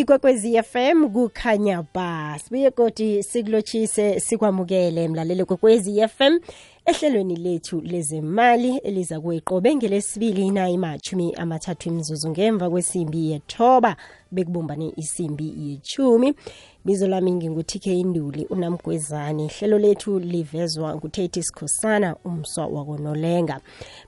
ikwekwezi FM kukhanya ba sibuye koti sikulotshise sikwamukele mlaleli kwekwezi FM ehlelweni lethu lezemali eliza kweqobe ngelesibili nayi machumi amathathu imzuzu ngemva kwesimbi yethoba bekubumbane isimbi yechumi bizo lami ngingutk induli unamgwezane hlelo lethu livezwa ngutatis sikhosana umswa wakonolenga.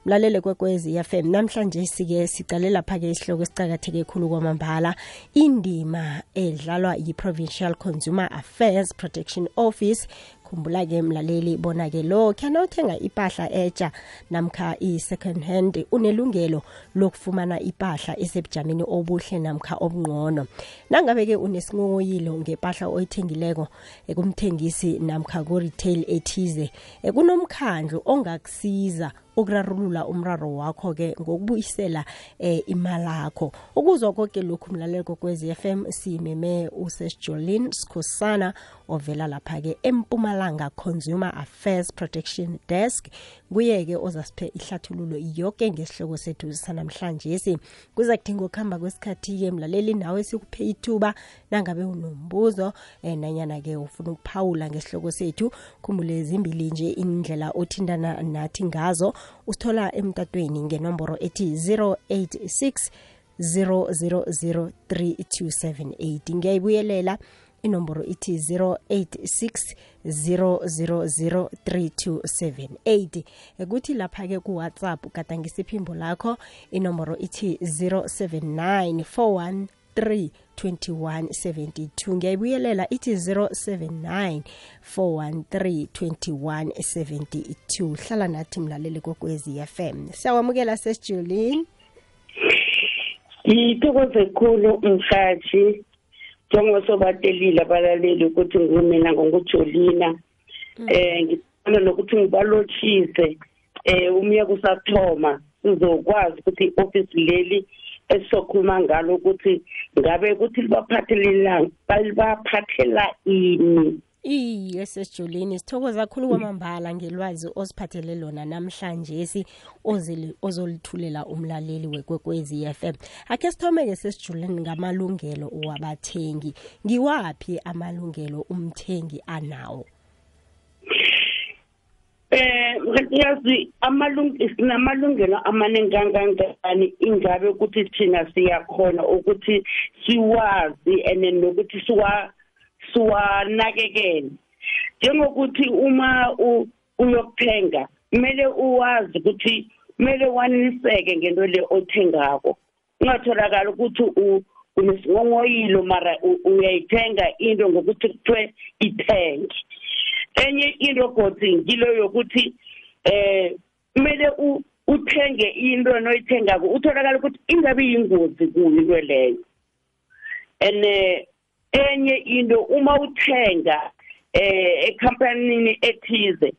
Mlalele kwekwezi fm namhlanje sike sicale lapha-ke isihloko esicakatheke khulu kwamambala. Indima edlalwa yi-provincial consumer affairs protection office khumbula-ke mlaleli bona-ke lo khana uthenga ipahla etsha namkha i-second hand unelungelo lokufumana ipahla esebujameni obuhle namkha obungqono nangabe-ke unesinqoyilo ngepahla oyithengileko kumthengisi namkha ku-retail ethize kunomkhandlu ongakusiza ukurarulula umraro wakho ke ngokubuyisela eh, imalakho. Ukuzwa koke lokhu mlaleko kokwezi FM simeme usesjolin Skhosana ovela lapha ke eMpumalanga Consumer Affairs Protection Desk. Kuye ke ozasiphe ihlathululo yonke ngesihloko sethu sanamhlanje. Si kuza kudinga ukuhamba kwesikhathi ke mlaleli nawe sikuphe ithuba. Nangabe unombuzo eh, nanyana ke ufuna ukuphawula ngesihloko sethu khumbule ezimbili nje indlela othindana nathi ngazo usithola emtatweni ngenomboro ethi 086 0003278 ngiyayibuyelela inomboro ithi 086 0003278 kuthi lapha-ke kuwhatsapp ugadangisa iphimbo lakho inomboro ithi 079 41 2172 ngiyayibuyelela ithi 079 413 2172 hlala nathi mlaleli kokwezi FM siyawamukela sesijulini ngithokoze khulu mhathi njengosobatelile abalaleli ukuthi ngumina ngongujolina eh ngifuna nokuthi ngibalotshise eh umyeka usathoma sizokwazi ukuthi i-office leli esizokhuluma ngalo ukuthi ngabe ukuthi libaphathelelanga balibaphathela ini? Iye sesijolini sithokoza kakhulu kwamambala ngelwazi osiphathele lona namhlanje si ozolithulela umlaleli wekwekwezi FM akhe sithome-ke sesijuleni ngamalungelo wabathengi. Ngiwaphi amalungelo umthengi anawo? Eh yazi amalungelo sinamalungelo amaningi kangangani ingabe ukuthi thina siyakhona ukuthi siwazi and nokuthi siwa siwanakekele. Njengokuthi uma uyokuthenga kumele uwazi ukuthi kumele waniseke ngento le othengako. Ungatholakala ukuthi unesingongoyilo mara uyayithenga into ngokuthi kuthiwe ithenge enye into godi ngilo yokuthi eh kumele uthenge into noyithengako utholakala ukuthi ingabe yingozi kuyo into leyo and enye into uma uthenga eh ecompanyini ethize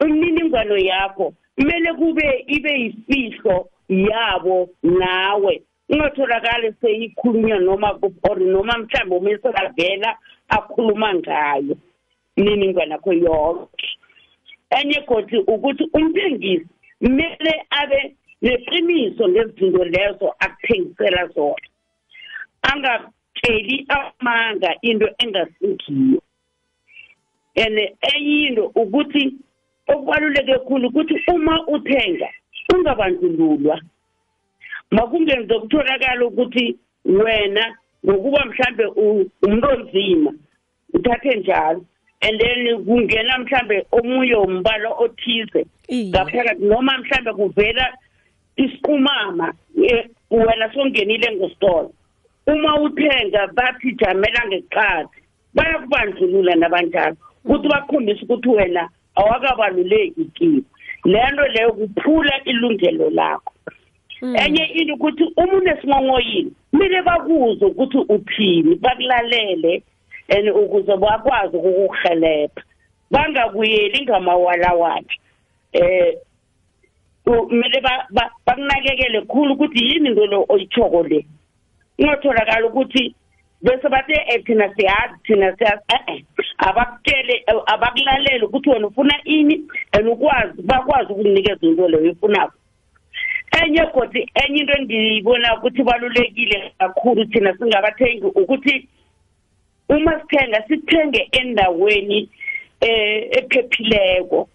imininingwano yakho kumele kube ibe yifihlo yabo nawe. Ungatholakali seyikhulunywa noma or noma mhlawumbe umise kavela akhuluma ngayo. Imininingwane yakho yonke enye godi ukuthi umthengisi kumele abe neqiniso ngezinto lezo akuthengisela zona. Angatsheli amanga into engasingiyo and enye into ukuthi okubaluleke kakhulu ukuthi uma uthenga ungabandlululwa. Makungenze kutholakala ukuthi wena ngokuba mhlambe umuntu onzima uthathe njalo. And then kungena mhlambe omunye umbala othize. Ngaphakathi noma mhlambe kuvela isiqumama wena songenile ngesitolo uma uthenga bathi jamela ngeqadi bayakubandlulula nabanjalo ukuthi bakhombise ukuthi wena awakabaluleki kibo lento leyo kuphula ilungelo lakho. Enye into ukuthi uma unesingongoyini kumele bakuzwe ukuthi uthini bakulalele. And ukuze bakwazi ukukuhelebha bangakuyeli ngamawalawala eh kumele bakunakekele khulu ukuthi yini into lo oyithoko le. Ungatholakala ukuthi bese bathe eh thina siyazi thina siyazi. Eh abakutshele abakulaleli ukuthi wena ufuna ini and ukwazi bakwazi ukukunikeza into leyo ufunako enye godi enye into engiyibona ukuthi balulekile kakhulu thina singabathengi ukuthi uma sithenga sithenge endaweni eh ephephileko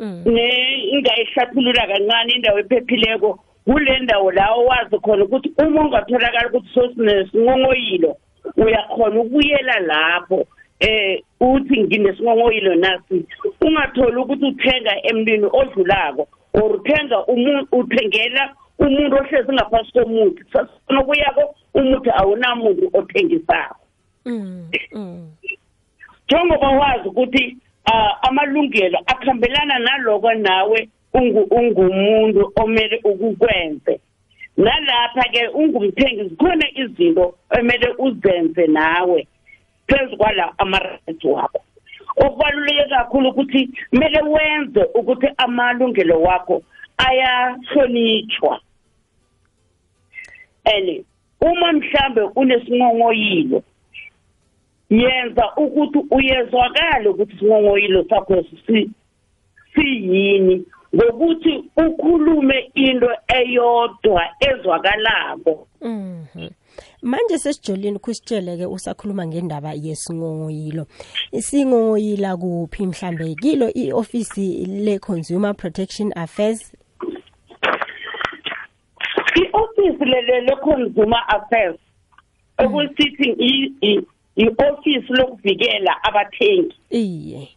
Mm. ne ingayihlathulula kancane indawo ephephileko kule ndawo la owazi khona ukuthi uma ungatholakala ukuthi sosinesingongoyilo uyakhona ukuyela lapho eh uthi nginesingongoyilo nasi ungatholi ukuthi uthenga emntwini odlulako or uthenga uthengela umuntu ohlezi ngaphasi komuthi. Sasifuna ukuyako umuthi awunamuntu othengisako. Njengoba wazi ukuthi amalungelo akhambelana naloko nawe ungu- ungumuntu omele ukukwenze. Nalapha ke ungumthengisi khona izinto emele uzenze nawe phezu kwala ama-rights wakho. Okubaluleke kakhulu ukuthi kumele wenze ukuthi amalungelo wakho ayahlonitshwa and uma mhlambe unesingongoyilo yenza ukuthi uyezwakala ukuthi isingongoyilo sakho si siyini ngokuthi ukhulume into eyodwa ezwakalako Mhm. Manje sesijolini kusitshele ke usakhuluma ngendaba yesingongoyilo. Isingongoyila kuphi mhlambe kilo ioffice le Consumer Protection Affairs i-office le-consumer affairs okusithi i- i- i-office lokuvikela abathengi. Iye.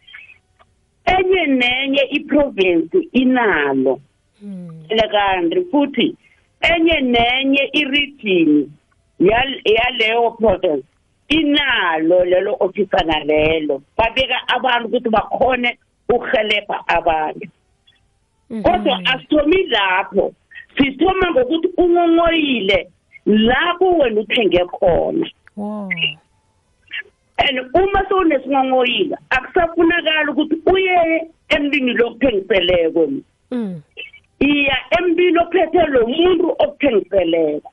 enye nenye iprovince inalo. Mm. kanti futhi enye nenye iregion yal- yaleyo province inalo lelo ofisana lelo babeka abantu ukuthi bakhone ukuhelebha abantu. Kodwa asithomi lapho. Sithoma ngokuthi ungongoyile lapho wena uthenge khona and uma sowunesingongoyile akusafunakala ukuthi uye emntwini lokuthengiseleko Mm. iya emntwini ophethe lo muntu okuthengiseleko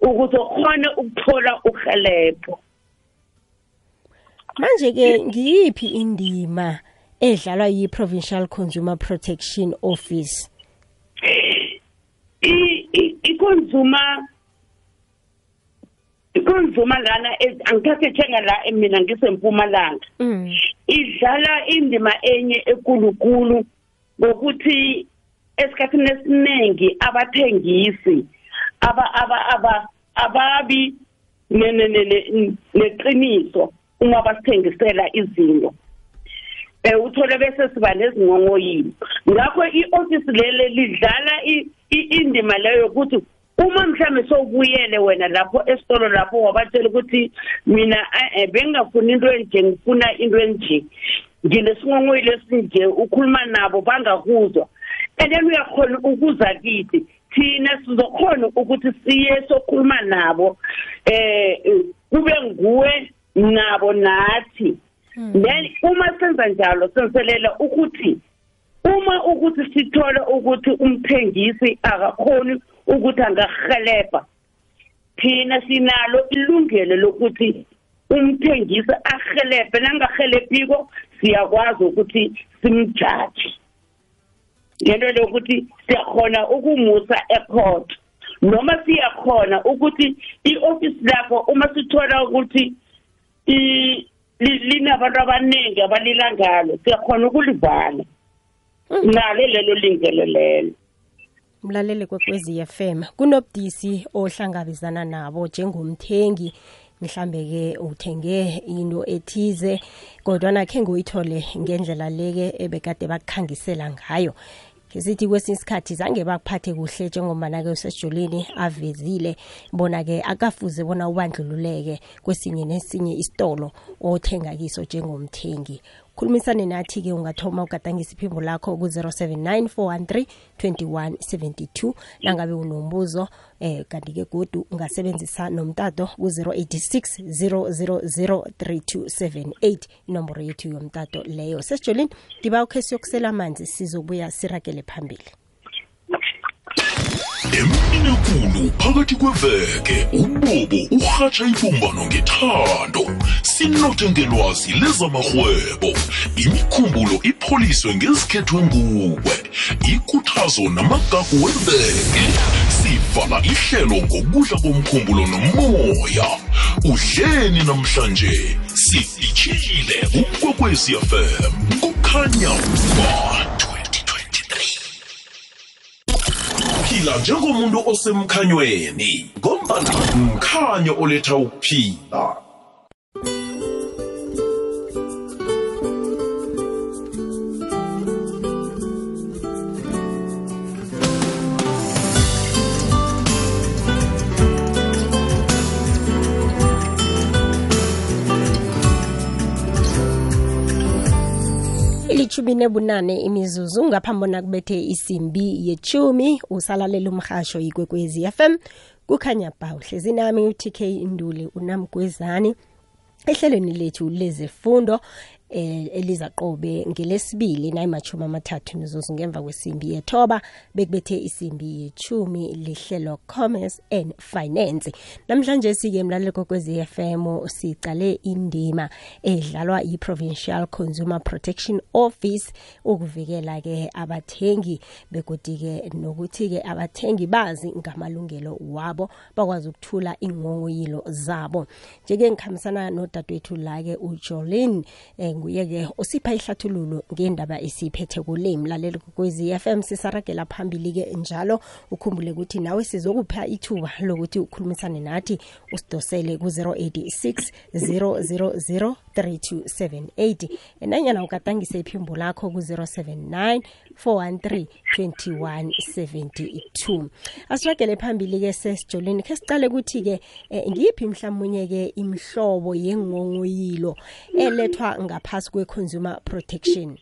ukuze ukhone ukuthola uhelebho Manje ke ngiyiphi indima edlalwa yi Provincial Consumer Protection Office? I- i- i-consumer i-consumer lana angithathe thenga la mina ngisempumalanga. Mm. idlala indima enye ekulukulu ngokuthi esikhathini esiningi abathengisi aba aba aba ababi ne- ne- ne- ne- neqiniso uma basithengisela izinto. Eh uthole bese siba nezingongoyini ngakho i-office lele lidlala indima leyo ukuthi uma mhlambe sowubuyele wena lapho esitolo lapho wabatshela ukuthi mina eh, eh, bengingafuni into enje ngifuna into enje. Nginesingongoyile esinje ukhuluma nabo bangakuzwa. And then uyakhona ukuza kithi thina sizokhona ukuthi siye sokhuluma nabo eh, kube nguwe nabo nathi. Then uma senza njalo senselela ukuthi uma ukuthi sithole ukuthi umthengisi akakhoni ukuthi angahelebha thina sinalo ilungelo lokuthi umthengisi ahelebhe nangahelebhiko siyakwazi ukuthi simjaji lento lokuthi siyakhona ukumusa ecourt noma siyakhona ukuthi i-office lakho uma sithola ukuthi linabantu abaningi abalila ngalo siyakhona ukulivala nalo lelo lingelo lelo. Mlalele kwekwezi FM kunobudisi ohlangabezana nabo njengomthengi. Mhlambe ke uthenge into ethize kodwa nakhe ngoyithole ngendlela leke ebekade bakukhangisela ngayo. Ngesithi kwesinye isikhathi zange bakuphathe kuhle njengomana ke usesijolini avezile bona ke akafuze bona ubandlululeke kwesinye nesinye isitolo othenga kiso njengomthengi. Khulumisane nathi ke ungathoma ugadangisa iphimbo lakho ku-079 413 2172 nangabe unombuzo eh kanti ke godu ungasebenzisa nomtato ku-086 000 3278 inomboro yethu yomtato leyo. Sesijolini ngiba ukhe siyokusela amanzi sizobuya sirakele phambili emini ekulu phakathi kweveke ubobo urhatsha ibumbano ngethando. Sinothe ngelwazi lezamahwebo imikhumbulo ipholiswe ngezikhethwe nguwe ikutha inkuthazo namagagu weveke. Sivala ihlelo ngokudla komkhumbulo nomoya. Udleni namhlanje sifitshile ukwekwezi fm kukhanya ba 2023 phila njengomuntu osemkhanyweni ngombana mkhanyo oletha ukuphila ilithumi nebunane imizuzu ngaphambi kubethe isimbi yechumi usalalela umhasho ikwekwezi FM kukhanya ba uhlezi nami uTK Induli unamgwezani ehlelweni lethu lezifundo eh, eliza qobe ngelesibili nayimachumi amathathu mizuzu ngemva kwesimbi yethoba bekubethe isimbi yechumi lihlelo commerce and finance. Namhlanje sike mlalelo kokwezi FM sicale indima edlalwa yi-provincial consumer protection office ukuvikela ke abathengi begodi ke nokuthi ke abathengi bazi ngamalungelo wabo bakwazi ukuthula ingongoyilo zabo. Njeke ngikhambisana nodadewethu la ke uJolene eh, nguye ke usipha ihlathululo ngendaba esiphethe kule mlaleli kwezi FM sisaragela phambili ke njalo ukhumbule ukuthi nawe sizokupha ithuba lokuthi ukhulumisane nathi usidosele ku 086 000 3278 enanyana ukatangise iphimbo lakho ku 079 413 2172 asiragele phambili ke sesijoleni ke sicale ukuthi ke eh, ngiyiphi mhlawumunye ke imhlobo yengongoyilo elethwa ngaphasi kwe-consumer protection?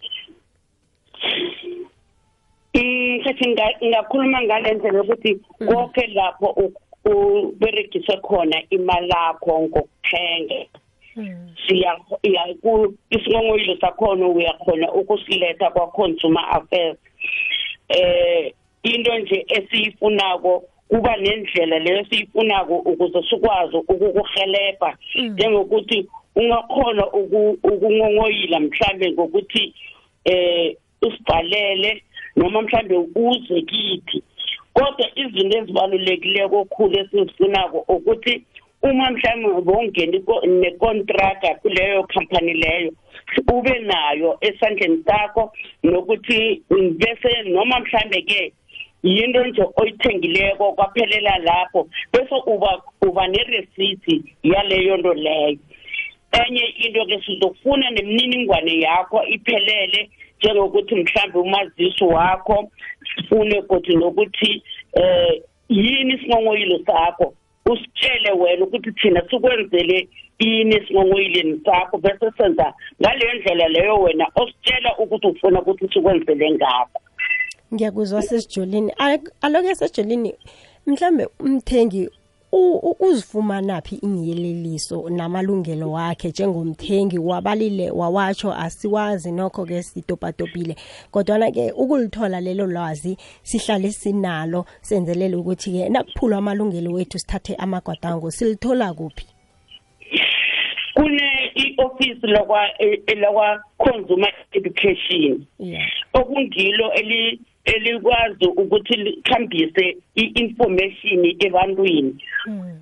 Ngikhathi ngakhuluma ngale ndlela yokuthi konke lapho uberegise khona imali yakho ngokuthenga. Siya isingongoyilo sakhona uyakhona ukusiletha kwa-consumer affairs. Eh into nje esiyifunako kuba nendlela leyo siyifunako ukuze sikwazi ukukuhelebha njengokuthi ungakhona ukungongoyila mhlambe ngokuthi eh usibhalele noma mhlambe uze kithi. Kodwa izinto ezibalulekileko okhulu esizifunako ukuthi uma mhlawumbe bongena nekontraga kuleyo company leyo ube nayo esandleni sakho nokuthi bese noma mhlambe ke yinto nje oyithengileko kwaphelela lapho bese uba uba nereceipt yaleyo nto leyo. Enye into ke sizofuna nemininingwane yakho iphelele njengokuthi mhlambe umazisi wakho sifune kodwa nokuthi eh yini isingongoyilo sakho. Usitshele wena ukuthi thina sikwenzele ini esingongoyileni sakho bese senza ngaleyo ndlela leyo wena ositshela ukuthi ufuna ukuthi sikwenzele ngakho. Ngiyakuzwa sesijolini aloke sesijolini mhlambe umthengi uzifumana phi ingiyeleliso namalungelo wakhe njengomthengi wabalile wawatsho asiwazi nokho ke sitopatopile kodwana ke ukulithola lelo lwazi sihlale sinalo senzelele ukuthi ke nakuphulwa amalungelo wethu sithathe amagwadango silithola kuphi? Kune i-office lakwa lakwa consumer education. Okungilo eli elikwazi ukuthi likhambise i-information ebantwini.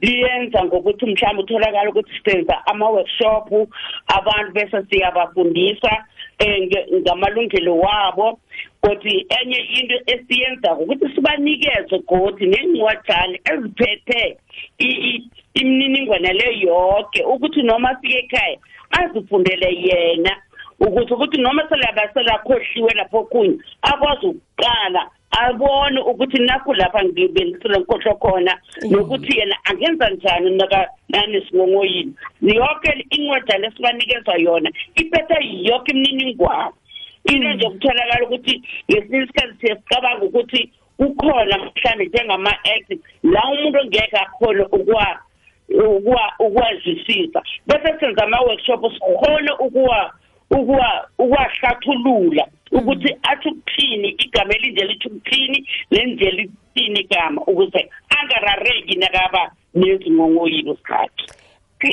Liyenza ngokuthi mhlawumbe utholakala ukuthi senza ama-workshop abantu bese siyabafundisa um ngamalungelo wabo. Kodwa enye into esiyenzako ukuthi sibanikeze godi neencwajane eziphethe imininingwane le yonke ukuthi noma afike ekhaya azifundele yena. Ukuthi ukuthi noma selabasela lapho kunye akwazi ukuqala abone ukuthi nakho lapha ngibelisele nkhohlwa khona nokuthi yena angenza njani naka nanesingongoyini yonke incwajana esibanikeza yona iphethe yonke imininingwane. Into nje kutholakala ukuthi ngesinye isikhathi siyasicabanga ukuthi kukhona mhlawumbe njengama-act la umuntu ongeke akhone ukwa ukwazwisisa. Bese senza ama-workshop sikhone ukuwa ukwahlathulula ukuthi athi ukuthini igama elinje lithi ukuthini lenje lithini igama ukuze angarareki nakaba nezingongoyilo sakhe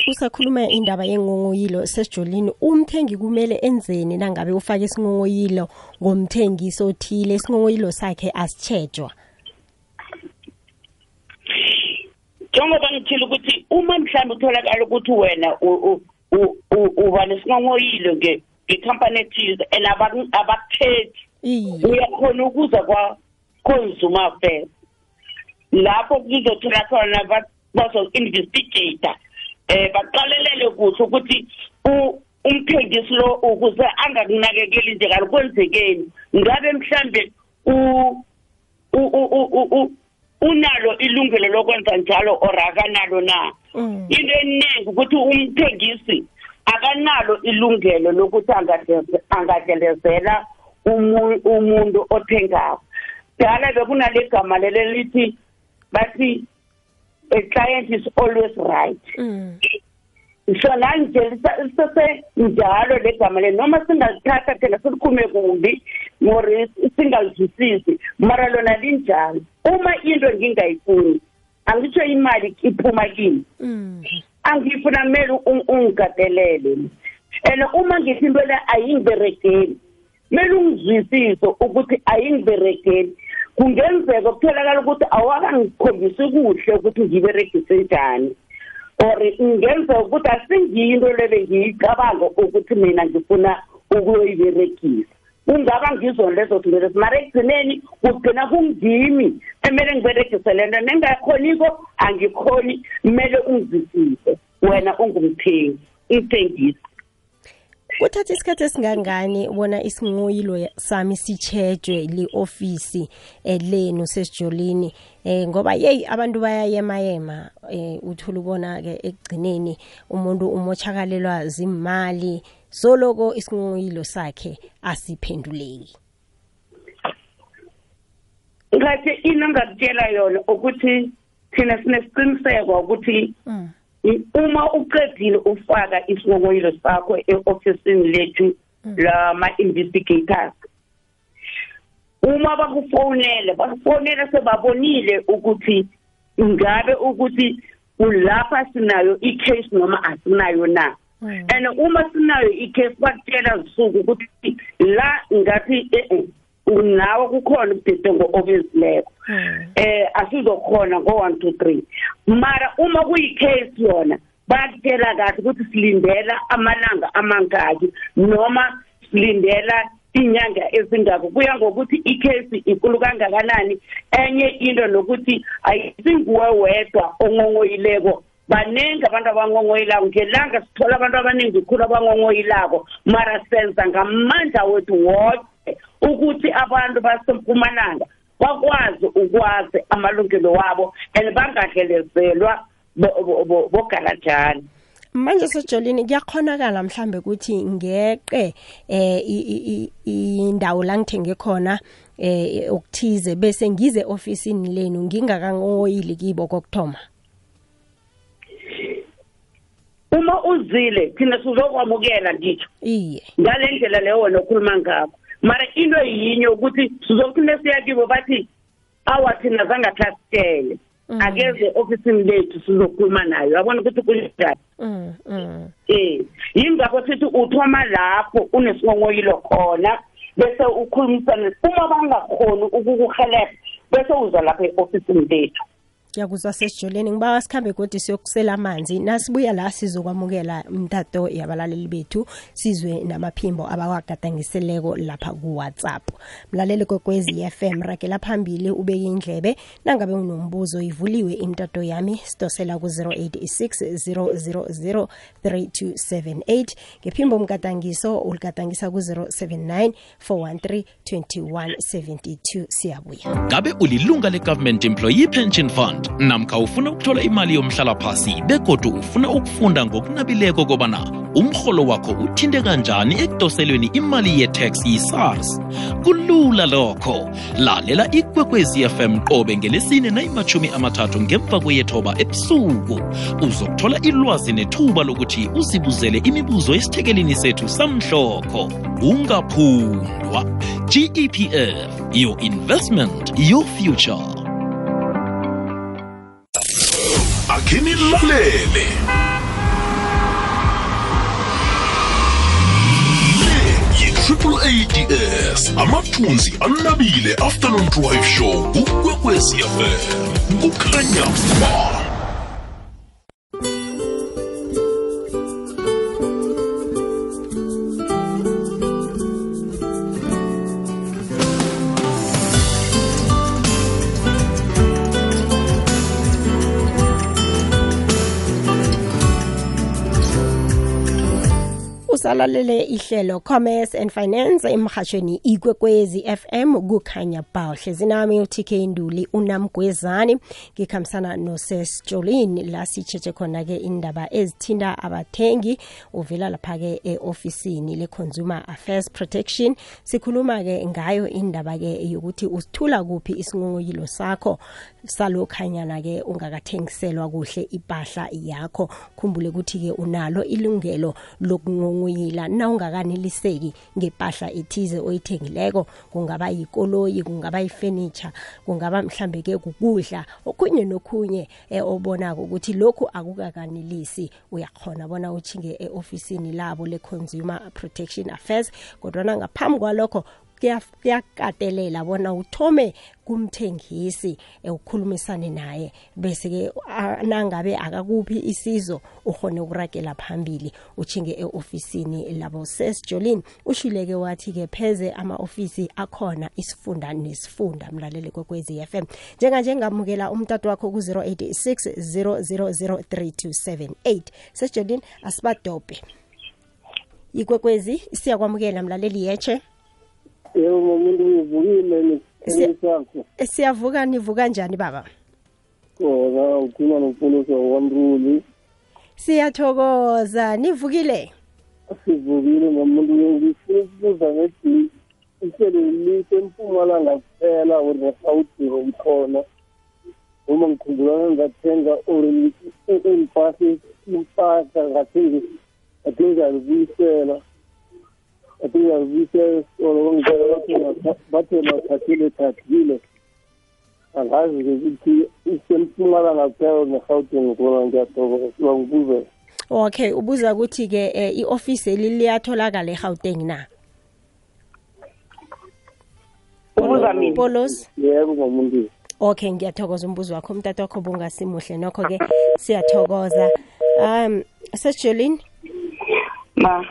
usakhuluma indaba yengongoyilo sesijolini umthengi kumele enzeni nangabe ufake isingongoyilo ngomthengisi othile? Isingongoyilo sakhe asitshejwa njengoba ngithile ukuthi uma mhlawumbe utholakala ukuthi wena uba nesingongoyilo nge- ngekhampani ethize and abaku- abakukhethi uyakhona ukuza kwa-consumer affairs lapho kuzothola khona ba- bazo-investigata um baqalelele kuhle ukuthi umthengisi lo ukuze angakunakekeli nje kalo kwenzekeni? Ngabe mhlambe unalo ilungelo lokwenza njalo or akanalo na? Mm. into eningi ukuthi umthengisi akanalo ilungelo lokuthi umu- umuntu othengako. Dala bekunale gama lelo lithi bathi a client is always right. So nanje lisesenjalo le gama le noma singalithatha thina silikhume kumbi or singalizwisisi mara lona linjalo. Uma into ngingayifuni angitsho imali iphuma kimi. Mm. angifuna kumele ung- ungigatelele and uma ngithi into le ayingiberegeli kumele ungizwisise ukuthi ayingiberegeli kungenzeka kutholakala ukuthi awakangikhombisi kuhle ukuthi ngiberegise njani. Or ingenzeka ukuthi asingiyinto lebe ngiyicabanga ukuthi mina ngifuna ukuyoyiberegisa. Kungaba ngizona lezo zinto mara ekugcineni kugcina kungimi. Emele ngiberegise le nto. Nengakhoniko angikhoni. Kumele ungizwisise. Wena ungumthengi. Umthengisi kuthatha isikhathi esingangani bona isingoyilo sami sitshejwe li-ofisi eh, lenu sesijolini eh ngoba yeyi abantu bayayemayema eh uthola ubona-ke ekugcineni umuntu umotshakalelwa zimali soloko isingoyilo sakhe asiphenduleki ngathi into ngakutshela yona ukuthi thina sinesiqiniseko ukuthi mm. Uma uqedile ufaka isingongoyilo sakho e-ofisini lethu lama-investigators uma bakufonele bakufonele sebabonile ukuthi ngabe ukuthi ulapha sinayo i-case noma asinayo na Mm. and uma sinayo i-case bakutshela zisuku ukuthi la ngathi eh unawo kukhona ubudedengo obezileko Mm. Eh asizokhona ngo 1 2 3 mara uma kuyicase yona bayakutshela kahle ukuthi silindela amalanga amangaki noma silindela inyanga ezingako. Kuya ngokuthi icase inkulu kangakanani. Enye into nokuthi ayisinguwe wedwa ongongoyileko. Baningi abantu abangongoyilako. Ngelanga sithola abantu abaningi khulu abangongoyilako. Mara senza ngamandla wethu wonke ukuthi abantu basempumalanga bakwazi ukwazi amalungelo wabo and bangadlelezelwa bo- bo- bo- bogalajani manje sejolini kuyakhonakala mhlambe ukuthi ngeqe eh i- i- i- indawo la ngithenge khona eh okuthize bese ngize ofisini lenu ngingakangoyili kibo kokuthoma. Uma uzile thina sizokwamukela ngitsho. Iye. Ngale ndlela leyo wena okhuluma ngakho. Mara into yinye ukuthi sizokuthi nesiya kibo bathi awa thina zangathasitele Mm. akeze ofisini lethu sizokhuluma nayo. Yabona ukuthi kunjani? Mm mm. Eh yingakho sithi uthoma lapho unesingongoyilo khona bese ukhulumisana uma bangakhoni ukukuhelebha bese uza lapha e-ofisini lethu. Yakuzwa sesijoleni ngiba sikhambe godi siyokusela amanzi. Nasibuya la sizokwamukela umtato yabalaleli bethu sizwe namaphimbo abawagadangiseleko lapha ku-whatsapp. Mlaleli kokwezi FM rakela phambili ubeke indlebe nangabe unombuzo ivuliwe imtato yami sidosela ku-086 000 3278 ngephimbo mgadangiso uligadangisa ku-079 413 2172 siyabuya. Ngabe ulilunga le-government employee pension fund? Namkha ufuna ukuthola imali yomhlala yomhlalaphasi begodu ufuna ukufunda ngokunabileko kobana umrholo wakho uthinte kanjani ekudoselweni imali ye-tax yi-sars kulula lokho. Lalela ikwekwezi fm qobe ngelesine nayimachumi amathathu ngemva kweyethoba ebusuku. Uzokuthola ilwazi nethuba lokuthi uzibuzele imibuzo esithekelini sethu samhlokho. Ungaphundwa. Gepf your investment your future yakhe lalele. Triple ads amathunzi anabile afternoon drive show ukwekwezi fm kukhanya ba usalalele ihlelo commerce and finance emhashweni ikwekwezi FM kukhanya ba hlezi nami uTK Nduli unamgwezani. Ngikhambisana noSes Jolene la sicheche khona ke indaba ezithinta abathengi uvela lapha ke eofisini le Consumer Affairs Protection. Sikhuluma ke ngayo indaba ke yokuthi usithula kuphi isingungulo sakho salokhanyana ke ungakathengiselwa kuhle impahla yakho. Khumbule ukuthi ke unalo ilungelo lokunqunguyila na ungakaneliseki ngempahla ethize oyithengileko. Kungaba yikoloyi kungaba yifurniture kungaba mhlambe ke kukudla. Okunye nokunye eh, obonako ukuthi lokhu akukakanelisi uyakhona bona uchinge eofisini labo le Consumer Protection Affairs kodwa ngaphambi kwalokho kuyakatelela bona uthome kumthengisi eh, ukhulumisane naye bese ke ah, nangabe akakuphi isizo ukhone ukuragela phambili uchinge eofisini labo ses Jolene ushileke wathi ke pheze ama ofisi akhona isifunda nesifunda mlalele kwekwezi FM njenga nje ngamukela umtatu wakho ku 086 0003278 ses Jolene asibadope. Ikwekwezi siyakwamukela mlaleli yeche yebo uvukile nesakho siyavuka nivuka kanjani baba? Khona ukhuluma nomfundisi wamruli siyathokoza nivukile? Sivukile nomuntu ngifuna ukubuza ngethi ihlelo lise empumalanga kuphela or nesawudingo likhona uma ngikhumbula ngathenga or impahla impahla ngathengi ngathengi ngiyalibuyisela ngathengi ngiyalibuyisela esitolo ngicela bathe bathathile thathile angazi-ke ukuthi isempumalanga kuphela ne-gauteng khona ngiyathokoza bangibuzela okay ubuza ukuthi ke eh, ioffice eli liyatholakala eGauteng na? Ubuza mina. Polos? Yebo ngomuntu okay ngiyathokoza umbuzo wakho umtata wakho bungasimuhle nokho ke siyathokoza. Um sesjolene ma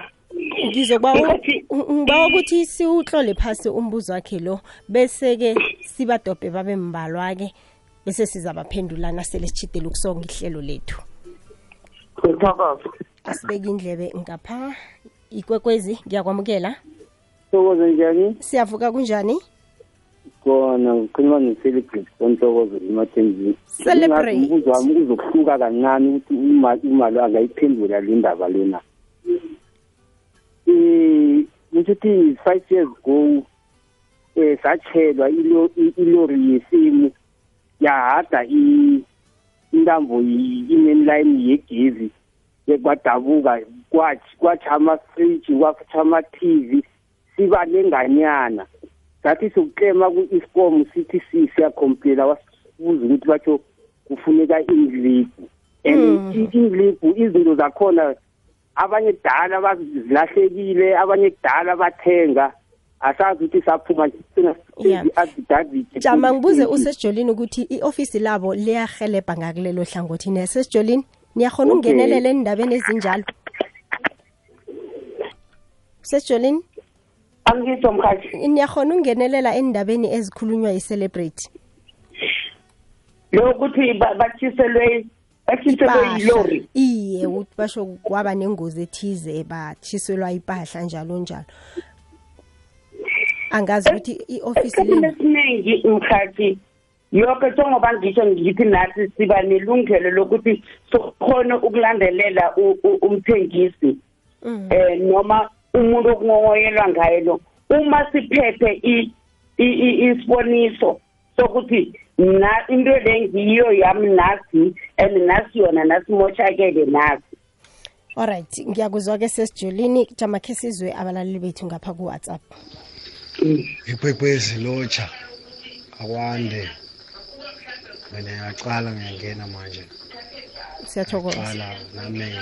ngizokuba Ngithi- ngiba ukuthi siuhlole phasi umbuzo wakhe lo bese ke sibadobhe babe mbalwa ke bese sizabaphendulana sele sichidela ukusonga ihlelo lethu. Asibeke indlebe ngapha ikwekwezi ngiyakwamukela. Thokoze njani? Siyavuka kunjani? Khona ukhuluma ne-celebrate kontokozo Celebrate. umbuzo wami uzokuhluka kancane ukuthi imali angayiphendula le ndaba lena. Um kusho ukuthi five years ago um satshelwa ilo- i- ilori yesimu yahada i- intambo i- i-main line yegezi ke kwadabuka kwathi kwathi amafriji kwathi ama-tv siba lenganyana sathi sokuklema ku-iscom sithi si- siyakhomplela wasibuza ukuthi batsho kufuneka indlibhu and indlibhu izinto zakhona abanye kudala bazilahlekile abanye kudala bathenga. Asazi ukuthi saphuma Yeah. i-affidavit jama ngibuze usesjolini ukuthi i-ofisi labo liyahelebha ngakulelo hlangothi nesesjolini niyakhona Okay. ukungenelela endabeni ezinjalo? Sesjolini angitsho mkhathi niyakhona ukungenelela endabeni ezikhulunywa yi-celebrate lokuthi ba- batshiselwe batshiselwe yilori. Iye basho kwaba nengozi ethize batshiselwa impahla njalo njalo. Angazi ukuthi i-ofisi esikhathini esiningi mkhathi yonke njengoba ngisho ngithi nathi siba nelungelo lokuthi sikhone ukulandelela umthengisi. Eh noma umuntu okungoyelwa ngaye lo. Uma siphethe isiboniso sokuthi na into le ngiyo yami nasi and nasi yona nasimotshakele nasi alright ngiyakuzwa ke sesijolini jama khe sizwe abalaleli bethu ngapha ku-whatsapp. Ikwekwezi lotsha akwande. Mina ngiyacala ngiyangena manje. Siyathokoza. Qala nami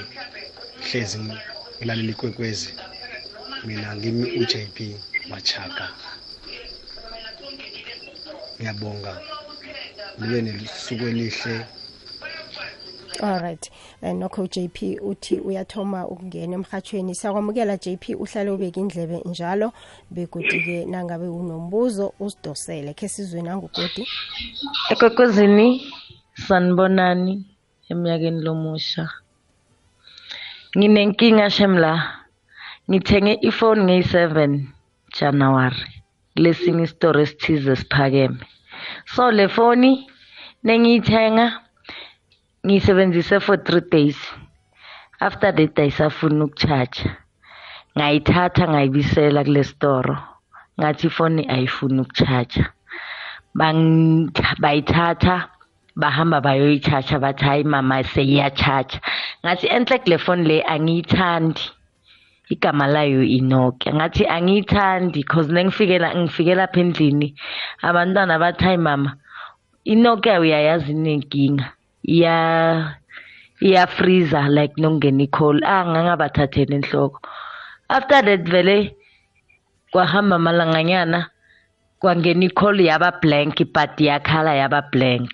hlezi ngilalela ikwekwezi. Mina ngimi uJP Machaka. Ngiyabonga nibe nesuku elihle. Alright nokho JP uthi uyathoma ukungena emhathweni siyakwamukela JP uhlale ubeka indlebe njalo begodi-ke nangabe unombuzo usidosele. Khe sizwe nangugodi ekwekwezini sanibonani eminyakeni lomusha. Nginenkinga shemla. Ngithenge ifoni ngeyi-7 january. Kulesinye isitoro esithize esiphakeme so le foni nengiyithenga ngiyisebenzise for three days. After that ayisafuni ukuchaja ngayithatha ngayibisela kule storo. Ngathi ifoni ayifuni ukuchaja Bang- bayithatha bahamba bayoyichaja bathi hayi mama seyiyachaja ngathi enhle kule foni le angiyithandi. Igama layo inokia. Ngathi angiyithandi cause nengifikela ngifikela lapha endlini abantwana bathi hayi mama inokia uyayazi inenkinga iya iyafreezer like nokungena icall. Angangabathatheli enhloko. After that vele kwahamba amalanganyana kwangena icall yaba blank but yakhala yaba blank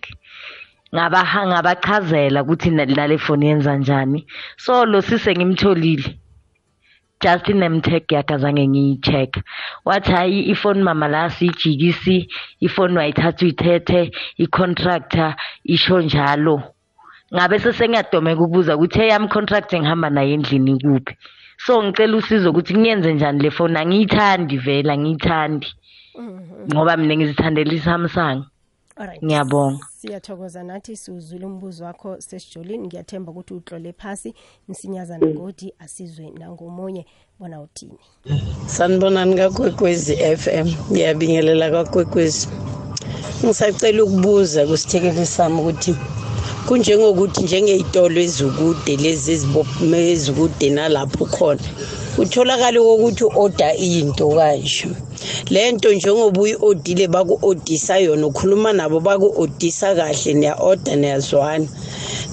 ngabaha ngabachazela ukuthi na- lale foni yenza njani? So lo sise ngimtholile just inemtag yakhe azange ngiyi-check. Wathi hayi ifoni mama la siyijikisi ifoni wayithatha uyithethe i-contractor isho njalo. Ngabe sesengiyadomeka ukubuza ukuthi eyami contract engihamba nayo endlini kuphi? So ngicela usizo ukuthi ngiyenze njani le foni angiyithandi vele angiyithandi. Ngoba mina ngizithandela isamsung alright. Ngiyabonga. Siyathokoza nathi siwuzwile umbuzo wakho sesijolini ngiyathemba ukuthi utlole phasi. Msinyazana godi asizwe nangomunye. Bona uthini? Sanibonani kakwekwezi FM ngiyabingelela kakwekwezi. Ngisacela ukubuza kusithekeli sami ukuthi kunjengokuthi njengey'tolo ezikude lezi ezikude nalapho khona utholakale kokuthi u-oda into kanje. Le nto njengoba uyi-odile baku-odisa yona ukhuluma nabo baku-odisa kahle niya-oda niyazwana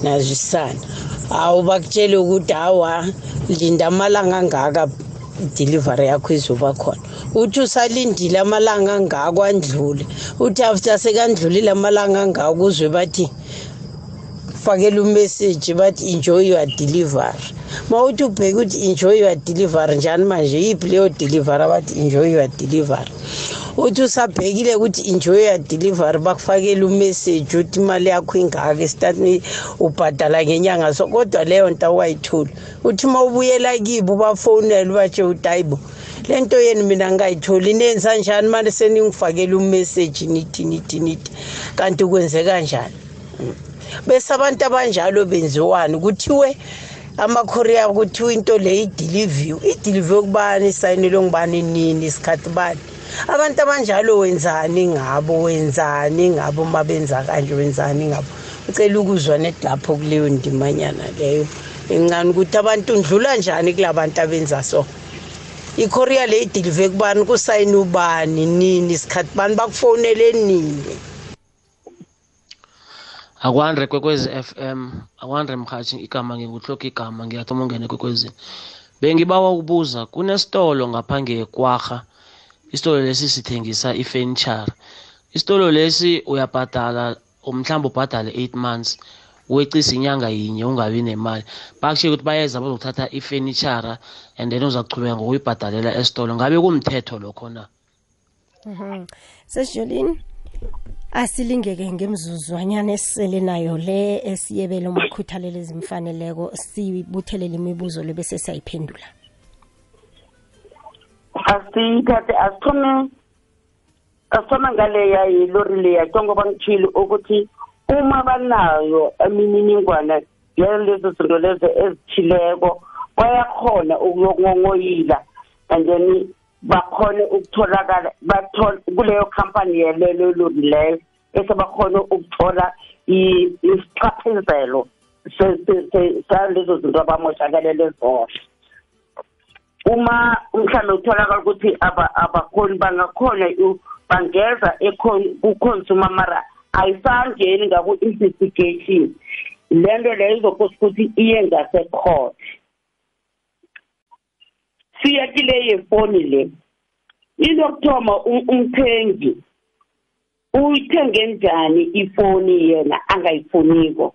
niyazwisana. Hawu bakutshele ukuthi hawa linda amalanga angaka idelivery yakho izoba khona. Uthi usalindile amalanga angako andlule uthi after sekandlulile amalanga angako uzwe bathi fakela umessage bathi enjoy your delivery. Ma uthi ubheke ukuthi enjoy your delivery. Njani manje? Yiphi leyo delivery abathi enjoy your delivery. Uthi usabhekile ukuthi enjoy your delivery. Bakufakela umessage uthi imali yakho ingaka esitatini ubhadala ngenyanga so kodwa leyo nto awayitholi uthi uma ubuyela kibo ubafonele ubatshe ukuthi hayibo le nto yeni mina ngingayitholi nenza njani? Manje seningifakela umessage nithi nithi nithi. Kanti kwenze kanjani bese abantu abanjalo benziwani? Kuthiwe amakorea kuthiwa into le idiliviwe idiliviwe kubani isayinelwe ngubani nini? Isikhathi bani? Abantu abanjalo wenzani ngabo? Wenzani ngabo? Uma benza kanje wenzani ngabo? Ucela ukuzwa net lapho kuleyo ndimanyana leyo. Encane ukuthi abantu ndlula njani kula bantu abenza so? Ikorea le idilive kubani kusayini ubani nini? Isikhathi bani? Bakufonele nini? Akwandre kwekwezi FM akwandre mhathi igama ngikuhloka igama ngiyathoma ungene kwekwezi bengibawa ukubuza kunesitolo ngaphange kwarha isitolo lesi sithengisa ifurniture. Isitolo lesi uyabhadala mhlawumbe ubhadale 8 months weqisa inyanga yinye ungabi nemali. Bakushiye ukuthi bayeza bazothatha ifurniture and then uzachubeka ngokuyibhadalela esitolo. Ngabe kumthetho lokho na? Mhm. sesijolini asilingeke ngemzuzwanyana esisele nayo le esiyebele umakhuthalelo ezimfaneleko sibuthelele imibuzo le bese siyayiphendula. Asiyithathe asithome asithome ngaleya yilori leya njengoba ngitshile ukuthi uma banayo imininingwane yalezo zinto lezo ezithileko bayakhona ukuyokungongoyila and then bakhone ukutholakala bathole kuleyo company yalelo lori leyo bese bakhone ukuthola i- isichaphezelo se- se- se- salezo zinto abamoshakalele zona. Uma mhlawumbe utholakala ukuthi aba- abakhoni bangakhona u- bangeza ekhon- ku-consumer mara ayisangeni ngaku-investigation. Le nto leyo izokhosa ukuthi iye ngasecourt siya kile yefoni le. Into yokuthoma um- umthengi uyithenge njani ifoni yena angayifuniko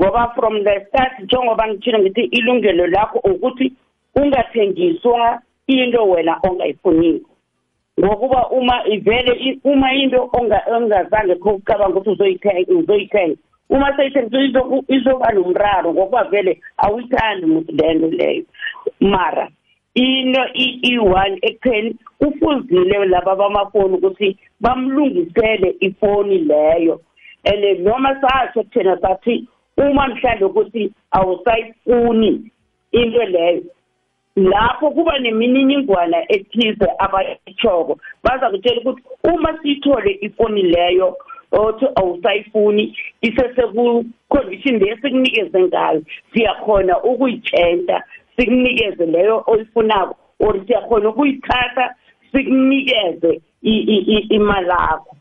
ngoba from the start njengoba ngitshilo ngithi ilungelo lakho ukuthi ungathengiswa into wena ongayifuniko ngokuba uma ivele i- uma into onga- ongazange kho ucabanga ukuthi uzoyithenga uzoyithenga. Uma seyithengiswa izoba nomraro ngokuba vele awuyithandi umuntu lento leyo. Mara into i- i-one ekutheni kufuzile laba bamafoni ukuthi bamlungisele ifoni leyo. And noma sasho kuthena sathi uma mhlawumbe ukuthi awusayifuni into leyo lapho kuba nemininingwana ethize abayitshoko baza kutshela ukuthi uma siyithole ifoni leyo othi awusayifuni iseseku-condition le sikunikeze ngayo siyakhona ukuyitshentsha sikunikeze leyo oyifunako or siyakhona ukuyithatha sikunikeze i- i- i- imali akho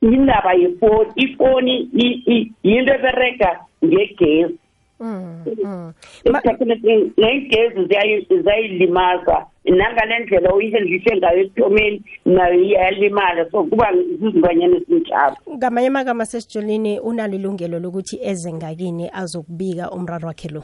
indaba yefoni ifoni i- i- yinto eberega ngegezi. Mm, mm. Ma- esikhathini esiningi ney'gezi ziyayi- ziyayilimaza. Nangale ndlela oyihendlishe ngayo ekuthomeni nayo iyalimala so kuba zizingwanyana ezinjalo. Ngamanye amagama sesijolini unalo ilungelo lokuthi eze ngakini azokubika umraro wakhe lo.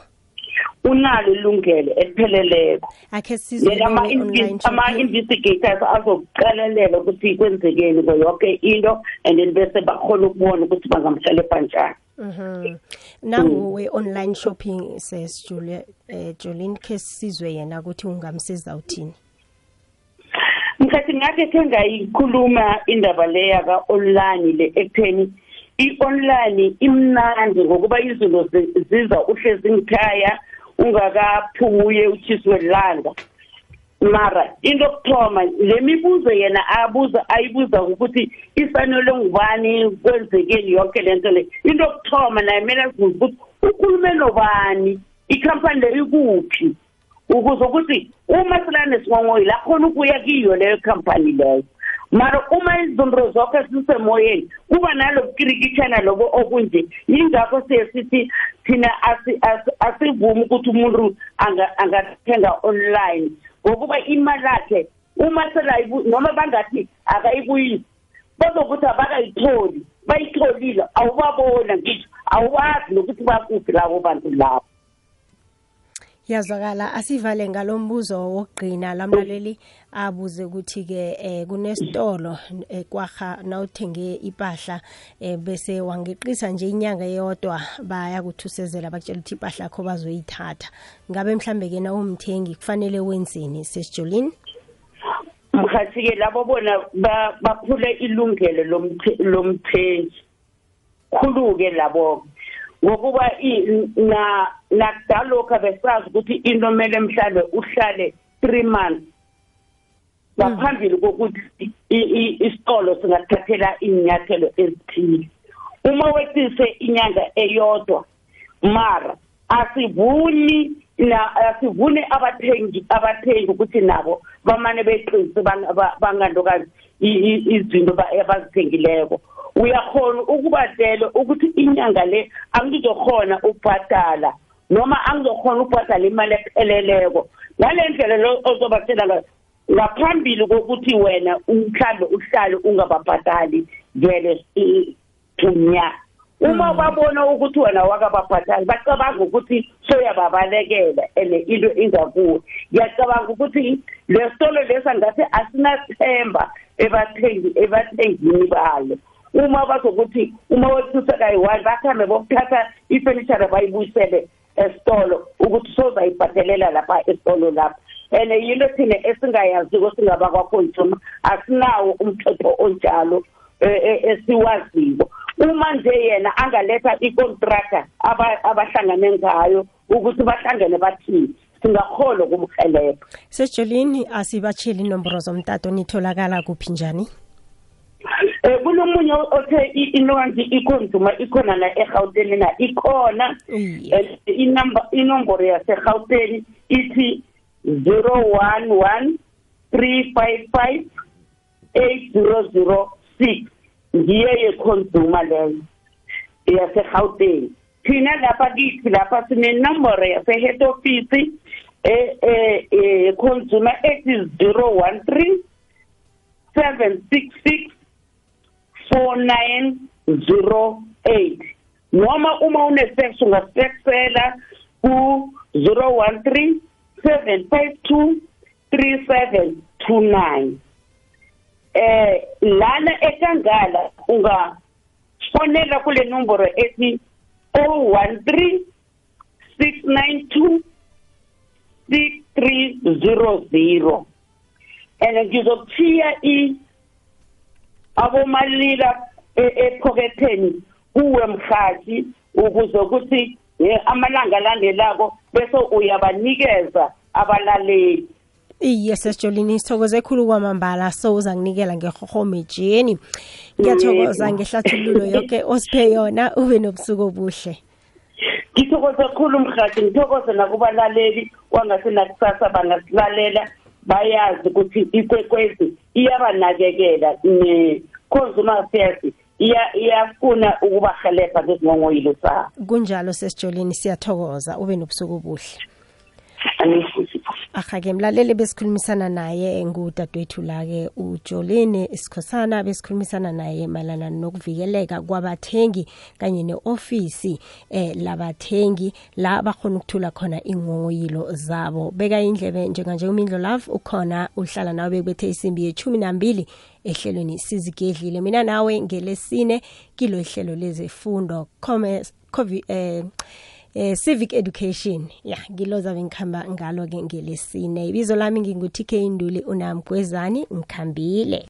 Unalo ilungelo elipheleleko akhe sizwe yena lewe online shopping. ama-investigators azokuqalelela ukuthi kwenzekeni ko yonke into and then bese bakhona ukubona ukuthi bangamhlalepha njani Mhm. nanguwe online shopping ses Julia eh Jolene ke sizwe yena ukuthi ungamsiza uthini mkhathi ngathi khe ngayikhuluma indaba le yaka-online le ekutheni i-online imnandi ngokuba izinto zi- ziza uhlezi ngikhaya ungakaphuye utshiswe lilanga. Mara into yokuthoma le mibuzo yena abuza ayibuza ukuthi ifanele ngubani kwenzekeni yonke le nto le. Into yokuthoma naye kumele azibuze ukuthi ukhulume nobani ikhampani leyo ikuphi? Ukuze ukuthi uma silanesingongoyi lakhona ukuya kiyo leyo khampani leyo. Mara uma izinto zonke zisemoyeni kuba nalobukirikitshana lobo okunje yingakho siye sithi thina asi- asi- asivumi ukuthi umuntu anga- angathenga online. Ngokuba imali yakhe uma noma bangathi akayibuyisi bazokuthi abakayitholi bayitholile awubabona ngisho awubazi nokuthi bakuphi labo bantu labo. Yazwakala asivale ngalombuzo wokugcina lamlaleli abuze ukuthi ke eh kunesitolo eh, kwaha nawuthenge ipahla eh, bese wangeqisa nje inyanga eyodwa bayakuthusezela bakutshela ukuthi ipahla yakho bazoyithatha. Ngabe mhlambe ke na umthengi kufanele wenzeni sesijolini? Mkhathi-ke labo bona ba- baphule ilungelo lomthe- lomthengi. Khulu-ke labo ngokuba i- na nakudala lokhu besazi ukuthi into kumele mhlawumbe uhlale three months. Ngaphambili kokuthi i- i- isitolo singathathela iy'nyathelo ezithile. Uma weqise inyanga eyodwa mara asivuni asivune abathengi abathengi ukuthi nabo bamane ba- bangantokazi izinto ba- abazithengileko. Uyakhona ukubatshela ukuthi inyanga le angizokhona ukubhadala. Noma angizokhona ukubhadala imali epheleleko. Ngale ndlela lo ozobatshela ngayo ngaphambili kokuthi wena mhlambe uhlale ungababhadali vele thunya uma babona ukuthi wena wakababhadali bacabanga ukuthi soyababalekela and into ingakuwe ngiyacabanga ukuthi le sitolo lesi angathi asinathemba ebathengi ebathengini balo. Uma bazokuthi uma wethusa kayi-one bakhambe bokuthatha ifenishara bayibuyisele esitolo ukuthi sozayibhadalela lapha esitolo lapha. And yinto thina esingayaziko singaba kwakhonjuma asinawo umthetho onjalo eh, eh, esiwaziko. Uma nje yena angaletha ikontraka abahlangane ngayo ukuthi bahlangene bathini singakholwa kumhelebha sesijolini asibatsheli inomboro zomtato nitholakala kuphi njani? Um kunomunye othe inonzi ikhonzuma ikhona la egauteni na? Ikhona. Iye. and inamba inomboro yasegauteni ithi zero one one three five five eight zero zero six. Ngiyo yekhonzuma leyo yasegauteni thina lapha kithi lapha sinenomboro yase-head office eh eh eh, consumer act is 013 766 4908 noma uma unesex ungasexela ku 013 752 3729 eh lana ekangala ungafonela kule nomboro ethi 013 692 6300 and ngizokuthiya i abomalila ephoketheni kuwe mhathi ukuze ukuthi eh, amalanga alandelako bese uyabanikeza abalaleli. Iye sesijolini sithokoze khulu kwamambala so uzanginikela ngehohomejeni ngiyathokoza ngehlathululo yonke osiphe yona ube nobusuku obuhle. Ngithokoze khulu mhathi ngithokoze nakubalaleli kwangase nakusasa bangasilalela. Bayazi ukuthi ikwekwezi iyabanakekela ne-consumer affairs iya- iyafuna ukubahelebha ngezingongoyilo zabo kunjalo sesijolini siyathokoza ube nobusuku obuhle. Ahake mlaleli besikhulumisana naye ngudadewethu la-ke ujolene isikhosana besikhulumisana naye mayelana nokuvikeleka kwabathengi kanye ne-ofisi eh labathengi la bakhona ukuthula khona ingongoyilo zabo. Beka indlebe njenganje umindlo love ukhona uhlala nawe bekubethe isimbi yechumi nambili ehlelweni sizigedlile. Mina nawe ngelesine kilo ihlelo lezefundo commerce covi, eh, eh civic education. Ya ngilo zabe ngikhamba ngalo ke ngelesine. Ibizo lami ngingu TK Nduli unamgwezani ngikhambile